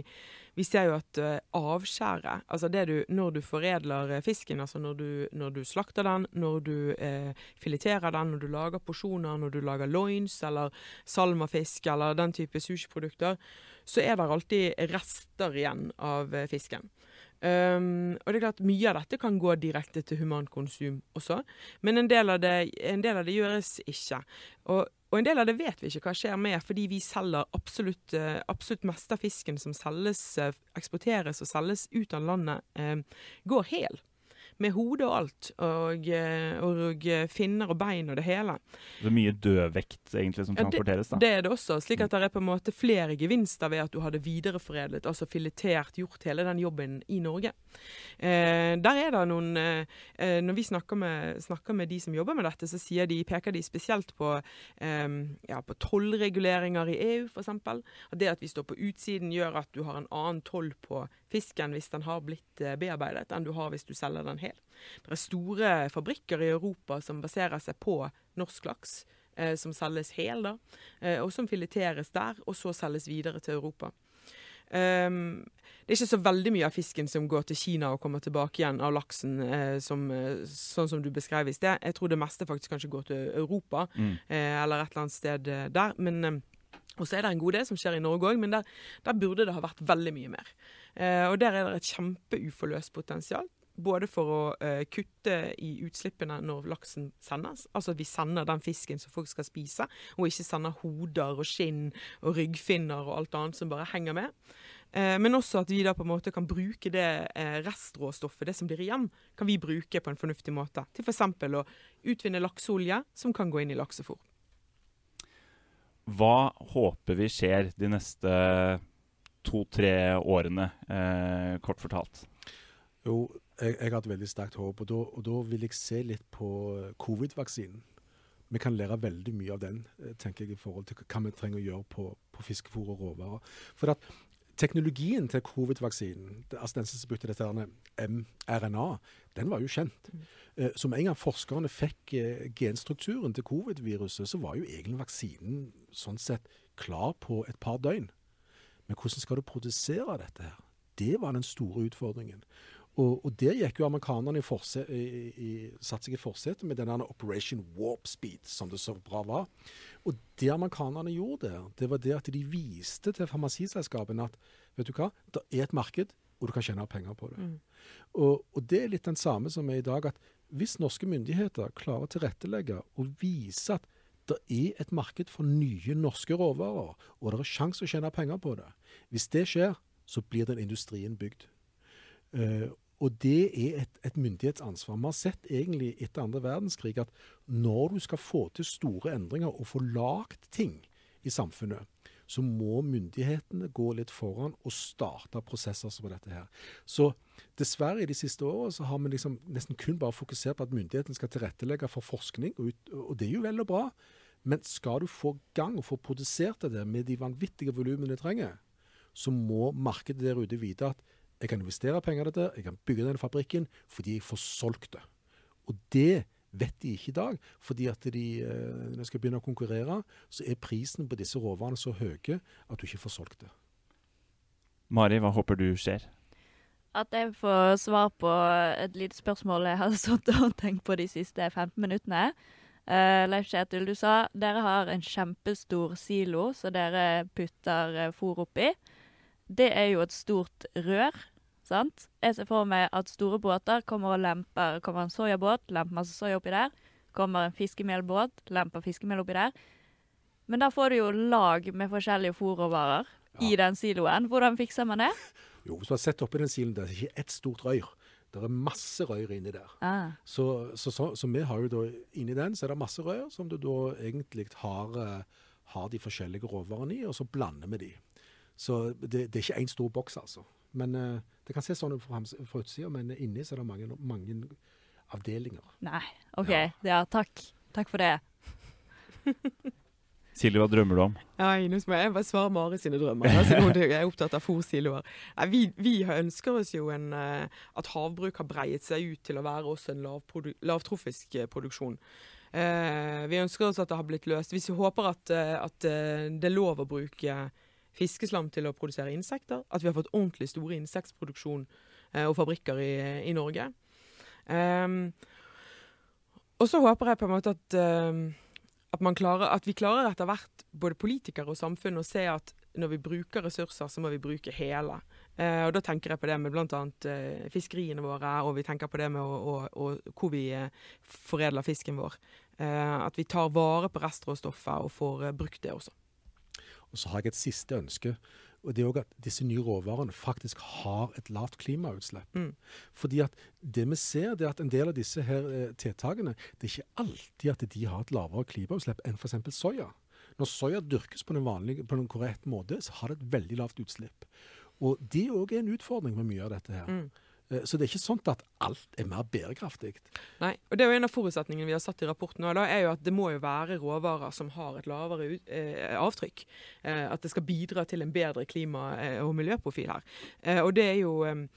vi ser jo at uh, avskjæret, altså det du, når du foredler eh, fisken, altså når du, når du slakter den, når du eh, fileterer den, når du lager porsjoner, når du lager loins eller salmafisk eller den type sushiprodukter, så er det alltid rester igjen av eh, fisken. Um, og det er klart Mye av dette kan gå direkte til humankonsum også, men en del av det, del av det gjøres ikke. Og, og en del av det vet vi ikke hva skjer med, fordi vi selger absolutt, eh, absolutt meste av fisken som selges, eh, eksporteres og selges ut av landet, um, går hel. Med hode og alt, og, eh, og finner og bein og det hele.
Det er mye dødvekt egentlig som transporteres. da.
Det er det også, slik at det er på en måte flere gevinster ved at du hadde videreforedlet, altså filetert, gjort hele den jobben i Norge. Eh, der er det noen eh, eh, Når vi snakker med, snakker med de som jobber med dette, så de, peker de spesielt på, eh, ja, på tollreguleringer i EU, f.eks. At det at vi står på utsiden gjør at du har en annen toll på fisken hvis den har blitt eh, bearbeidet, enn du har hvis du selger den hel. Det er store fabrikker i Europa som baserer seg på norsk laks eh, som selges hel, da, eh, og som fileteres der, og så selges videre til Europa. Um, det er ikke så veldig mye av fisken som går til Kina og kommer tilbake igjen av laksen, eh, som, eh, sånn som du beskrev i sted. Jeg tror det meste faktisk kanskje går til Europa,
Mm.
eh, eller et eller annet sted der. Men, og så er det en god del som skjer i Norge òg, men der, der burde det ha vært veldig mye mer. Eh, og der er det et kjempeuforløst potensial. Både for å eh, kutte i utslippene når laksen sendes, altså at vi sender den fisken som folk skal spise, og ikke sender hoder og skinn og ryggfinner og alt annet som bare henger med. Eh, men også at vi da på en måte kan bruke det eh, restråstoffet, det som blir igjen, kan vi bruke på en fornuftig måte. Til f.eks. å utvinne lakseolje, som kan gå inn i laksefôr.
Hva håper vi skjer de neste to-tre årene, eh, kort fortalt?
Jo, jeg, jeg har et veldig sterkt håp, og da, og da vil jeg se litt på eh, covid-vaksinen. Vi kan lære veldig mye av den, eh, tenker jeg, i forhold til hva vi trenger å gjøre på, på fiskefôr og råvarer. For at teknologien til covid-vaksinen, altså den som spytter dette her mRNA, den var jo kjent. Eh, Så med en gang forskerne fikk eh, genstrukturen til covid-viruset, så var jo egentlig vaksinen sånn sett klar på et par døgn. Men hvordan skal du produsere dette her? Det var den store utfordringen. Og, og der gikk jo amerikanerne i, forse, i, i, satt seg i forsetet med denne Operation Warp Speed, som det så bra var. Og det amerikanerne gjorde der, det var det at de viste til farmasiselskapene at vet du hva, det er et marked, og du kan tjene penger på det. Og, og det er litt den samme som er i dag, at hvis norske myndigheter klarer å tilrettelegge og vise at det er et marked for nye norske råvarer, og det er sjanse å tjene penger på det. Hvis det skjer, så blir den industrien bygd. Eh, og det er et, et myndighetsansvar. Vi har sett egentlig etter andre verdenskrig at når du skal få til store endringer og få lagd ting i samfunnet, så må myndighetene gå litt foran og starte prosesser som dette her. Så dessverre i de siste årene så har vi liksom nesten kun bare fokusert på at myndighetene skal tilrettelegge for forskning, og, ut, og det er jo vel og bra. Men skal du få gang og få produsert det med de vanvittige volumene du trenger, så må markedet der ute vite at jeg kan investere penger i dette, jeg kan bygge denne fabrikken fordi jeg får solgt det. Og det vet de ikke i dag, fordi at de, eh, når de skal begynne å konkurrere, så er prisen på disse råvarene så høye at du ikke får solgt det.
Mari, hva håper du skjer?
At jeg får svar på et lite spørsmål jeg har sittet og tenkt på de siste 15 minuttene. Uh, Leif Kjetil, du sa dere har en kjempestor silo som dere putter uh, fôr oppi. Det er jo et stort rør, sant? Jeg ser for meg at store båter kommer og lemper Kommer en soyabåt, lemper masse soya oppi der. Kommer en fiskemelbåt, lemper fiskemel oppi der. Men da får du jo lag med forskjellige fôrråvarer i den siloen. Hvordan fikser man det? *laughs*
Jo, hvis du har sett oppi den siloen, det er ikke ett stort røyr. Det er masse røyr inni der.
Ah.
Så, så, så, så vi har jo da inni den så er det masse røyr som du da egentlig har, eh, har de forskjellige råvarene i, og så blander vi de. Så det, det er ikke én stor boks, altså. Men eh, Det kan se sånn ut fra, fra utsida, men inni så er det mange, mange avdelinger.
Nei. OK.
Ja.
Ja, takk. Takk for det. *laughs*
Silje, hva drømmer du om?
Nei, nå må jeg bare svare Mari sine drømmer. Jeg siden hun er opptatt av fôrsiloer. Nei, Vi, vi ønsker oss jo en, eh, at havbruk har breiet seg ut til å være også en lavprodu- lavtrofisk eh, produksjon. Eh, vi ønsker oss at det har blitt løst. Vi håper at, at det er lov å bruke fiskeslam til å produsere insekter. At vi har fått ordentlig store insektproduksjon eh, og fabrikker i, i Norge. Um, og så håper jeg på en måte at uh, at, klarer, at vi klarer etter hvert, både politikere og samfunn, å se at når vi bruker ressurser, så må vi bruke hele. Uh, og Da tenker jeg på det med bl.a. Uh, fiskeriene våre, og vi tenker på det med å, å, å, hvor vi uh, foredler fisken vår. Eh, at vi tar vare på restråstoffet og får eh, brukt det også.
Og så har jeg et siste ønske. og det er også at disse nye råvarene faktisk har et lavt klimautslipp.
Mm.
Fordi at det vi ser, det er at en del av disse her eh, tiltakene, det er ikke alltid at de har et lavere klimautslipp enn f.eks. soya. Når soya dyrkes på den, vanlige, på den korrekte måte, så har det et veldig lavt utslipp. Og det òg er en utfordring med mye av dette her.
Mm.
Eh, Så det er ikke sånn at alt er mer bærekraftig.
Nei, og det er jo En av forutsetningene vi har satt i rapporten, da, er jo at det må jo være råvarer som har et lavere ut, eh, avtrykk. Eh, at det skal bidra til en bedre klima- eh, og miljøprofil her. Eh, og det er jo eh,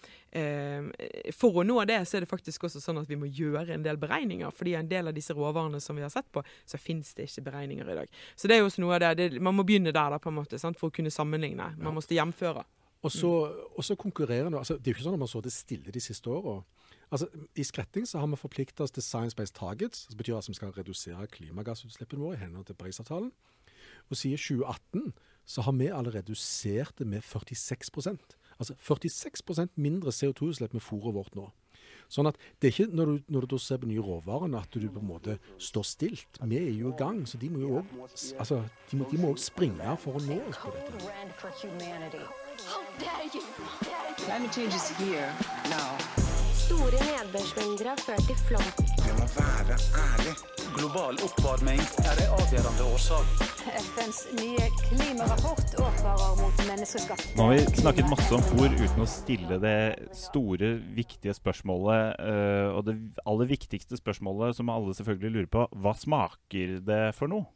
For å nå det, så er det faktisk også sånn at vi må gjøre en del beregninger. fordi en del av disse råvarene som vi har sett på, så finnes det ikke beregninger i dag. Så det er jo også noe av det, det Man må begynne der da på en måte, sant, for å kunne sammenligne. Man måtte hjemføre.
Og så, og så konkurrerer nå altså, Det er jo ikke sånn at man så det stille de siste åra. Altså, I Skretting så har vi forplikta oss til Science Based Targets. som betyr at vi skal redusere klimagassutslippene våre i henhold til Parisavtalen. Og siden 2018 så har vi allerede redusert det med 46% Altså 46% mindre CO2-utslipp med fôret vårt nå. Sånn at det er ikke når du, når du da ser på nye råvarer at du på en måte står stilt. Vi er jo i gang, så de må jo òg altså, de må, de må også springe for å nå oss på dette.
Store nedbørsmengder har ført til flom.
Jeg må være ærlig.
Global oppvarming er en avgjørende årsak.
FNs nye klimarapport advarer mot menneskeskapte
Nå har vi snakket masse om fôr uten å stille det store, viktige spørsmålet. eh, og det aller viktigste spørsmålet som alle selvfølgelig lurer på, hva smaker det for noe?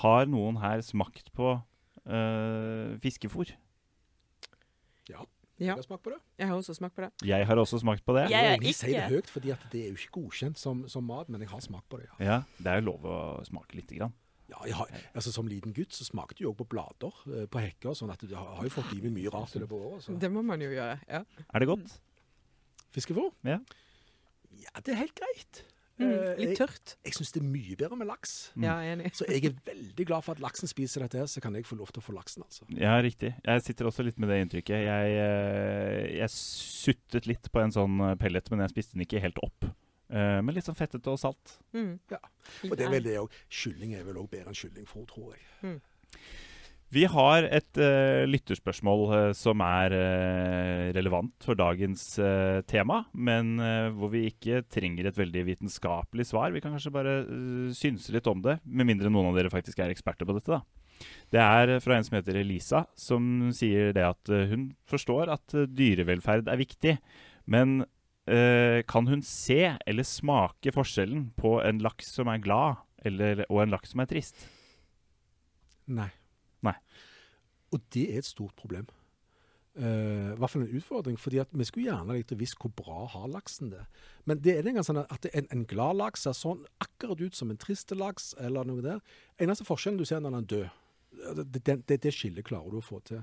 Har noen her smakt på uh, fiskefôr?
Ja.
Ja.
Jeg har smakt på det.
Jeg har også smakt på det.
Jeg har også smakt på det.
Jeg er
Jeg sier det høyt, fordi det er jo ikke godkjent som, som mat, men jeg har smakt på det. ja.
Ja, Det er jo lov å smake lite grann.
Ja, jeg har, altså Som liten gutt så smakte jeg jo på blader eh, på hekker, sånn at du har, har jo fått i meg mye rart i løpet av året. Så.
Det må man jo gjøre. ja.
Er det godt?
Fiskefôr?
Ja.
Ja, det er helt greit.
Mm,
Eh,
litt tørt.
jeg syns det er mye bedre med laks.
Mm.
Ja, enig.
Så jeg er veldig glad for at laksen spiser dette, her, så kan jeg få lov til å få laksen, altså.
Ja, riktig. Jeg sitter også litt med det inntrykket. Jeg, eh, jeg suttet litt på en sånn eh, pellet, men jeg spiste den ikke helt opp. Eh, men litt sånn fettete og salt.
Mm.
Ja. Og det er vel det òg. Kylling er vel òg bedre enn kyllingfôr, tror jeg.
Vi har et uh, lytterspørsmål uh, som er uh, relevant for dagens tema, men hvor vi ikke trenger et veldig vitenskapelig svar. Vi kan kanskje bare synse litt om det, med mindre noen av dere faktisk er eksperter på dette. da. Det er fra en som heter Elisa, som sier det at hun forstår at dyrevelferd er viktig, men kan hun se eller smake forskjellen på en laks som er glad, eller, og en laks som er trist?
Nei.
Nei.
Og det er et stort problem. Uh, hvert fall en utfordring. fordi at Vi skulle gjerne likt å visst hvor bra har laksen det. Men det er en gang sånn at en, en glad laks ser sånn akkurat ut som en trist laks. eller noe der. Eneste forskjellen du ser når den er død, det, det, det, det skillet klarer du å få til.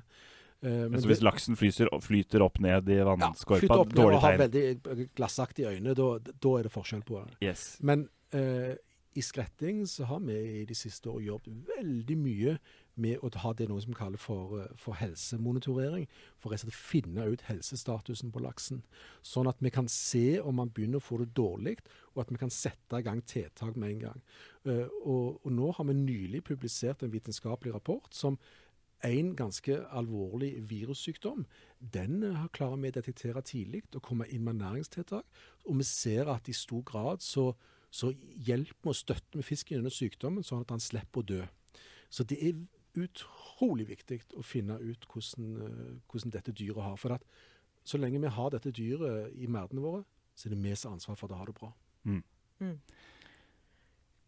Uh, men
Så hvis
det-
laksen flyter, flyter opp ned i
ja,
vannskorpa,
flytter opp
dårlig
og har veldig glassaktige øyne, da, da er det forskjell på det.
Yes.
Men uh, i Skretting så har vi i de siste år jobbet veldig mye med å ha det noe som vi kaller for, eh, for helsemonitorering. For å finne ut helsestatusen på laksen. Sånn at vi kan se om man begynner å få det dårlig, og at vi kan sette i gang tiltak med en gang. Eh, og, og nå har vi nylig publisert en vitenskapelig rapport som en ganske alvorlig virussykdom, den eh, klarer vi å detektere tidlig og komme inn med næringstiltak. Og vi ser at i stor grad så, så hjelper vi og støtter vi fisken gjennom sykdommen, sånn at han slipper å dø. Så det er utrolig viktig å finne ut hvordan, eh, hvordan dette dyret har. For at så lenge vi har dette dyret i merdene våre, så er det vi som har ansvar for at det har det bra.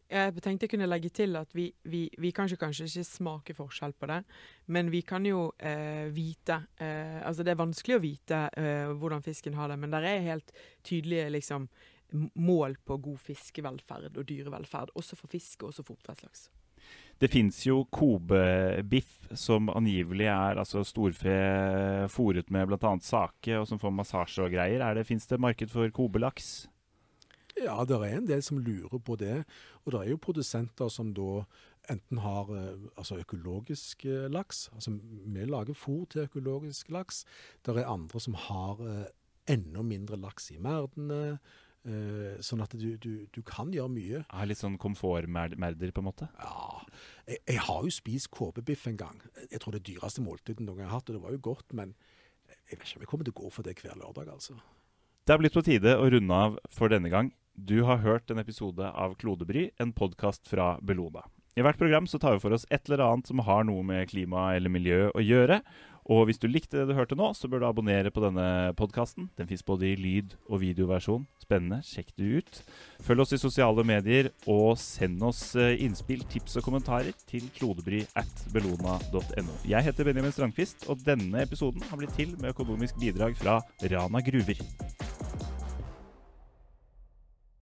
Jeg tenkte jeg kunne legge til at vi, vi, vi kan ikke kanskje ikke smake forskjell på det, men vi kan jo eh, vite eh, Altså det er vanskelig å vite eh, hvordan fisken har det, men det er helt tydelige liksom, mål på god fiskevelferd og dyrevelferd, også for fisk og også for oppdrettslaks.
Det fins jo kobebiff, som angivelig er altså storfe fòret med bl.a. sake, og som får massasje og greier. Er Fins det marked for kobelaks?
Ja, det er en del som lurer på det. Og det er jo produsenter som da enten har eh, altså økologisk eh, laks. Altså vi lager fôr til økologisk laks. Det er andre som har eh, enda mindre laks i merdene. Eh, sånn at du, du, du kan gjøre mye.
Ja, litt sånn komfortmerder, på en måte?
Ja, jeg, jeg har jo spist kåpebiff en gang. Jeg tror det dyreste måltidet noen gang jeg har hatt, og det var jo godt, men jeg vet ikke om jeg kommer til å gå for det hver lørdag, altså.
Det er blitt på tide å runde av for denne gang. Du har hørt en episode av Klodebry, en podkast fra Bellona. I hvert program så tar vi for oss et eller annet som har noe med klima eller miljø å gjøre. Og hvis du likte det du hørte nå, så bør du abonnere på denne podkasten. Den fins både i lyd- og videoversjon. Spennende, sjekk det ut. Følg oss i sosiale medier, og send oss eh, innspill, tips og kommentarer til klodebry at bellona.no. Jeg heter Benjamin Strandquist, og denne episoden har blitt til med økonomisk bidrag fra Rana Gruver.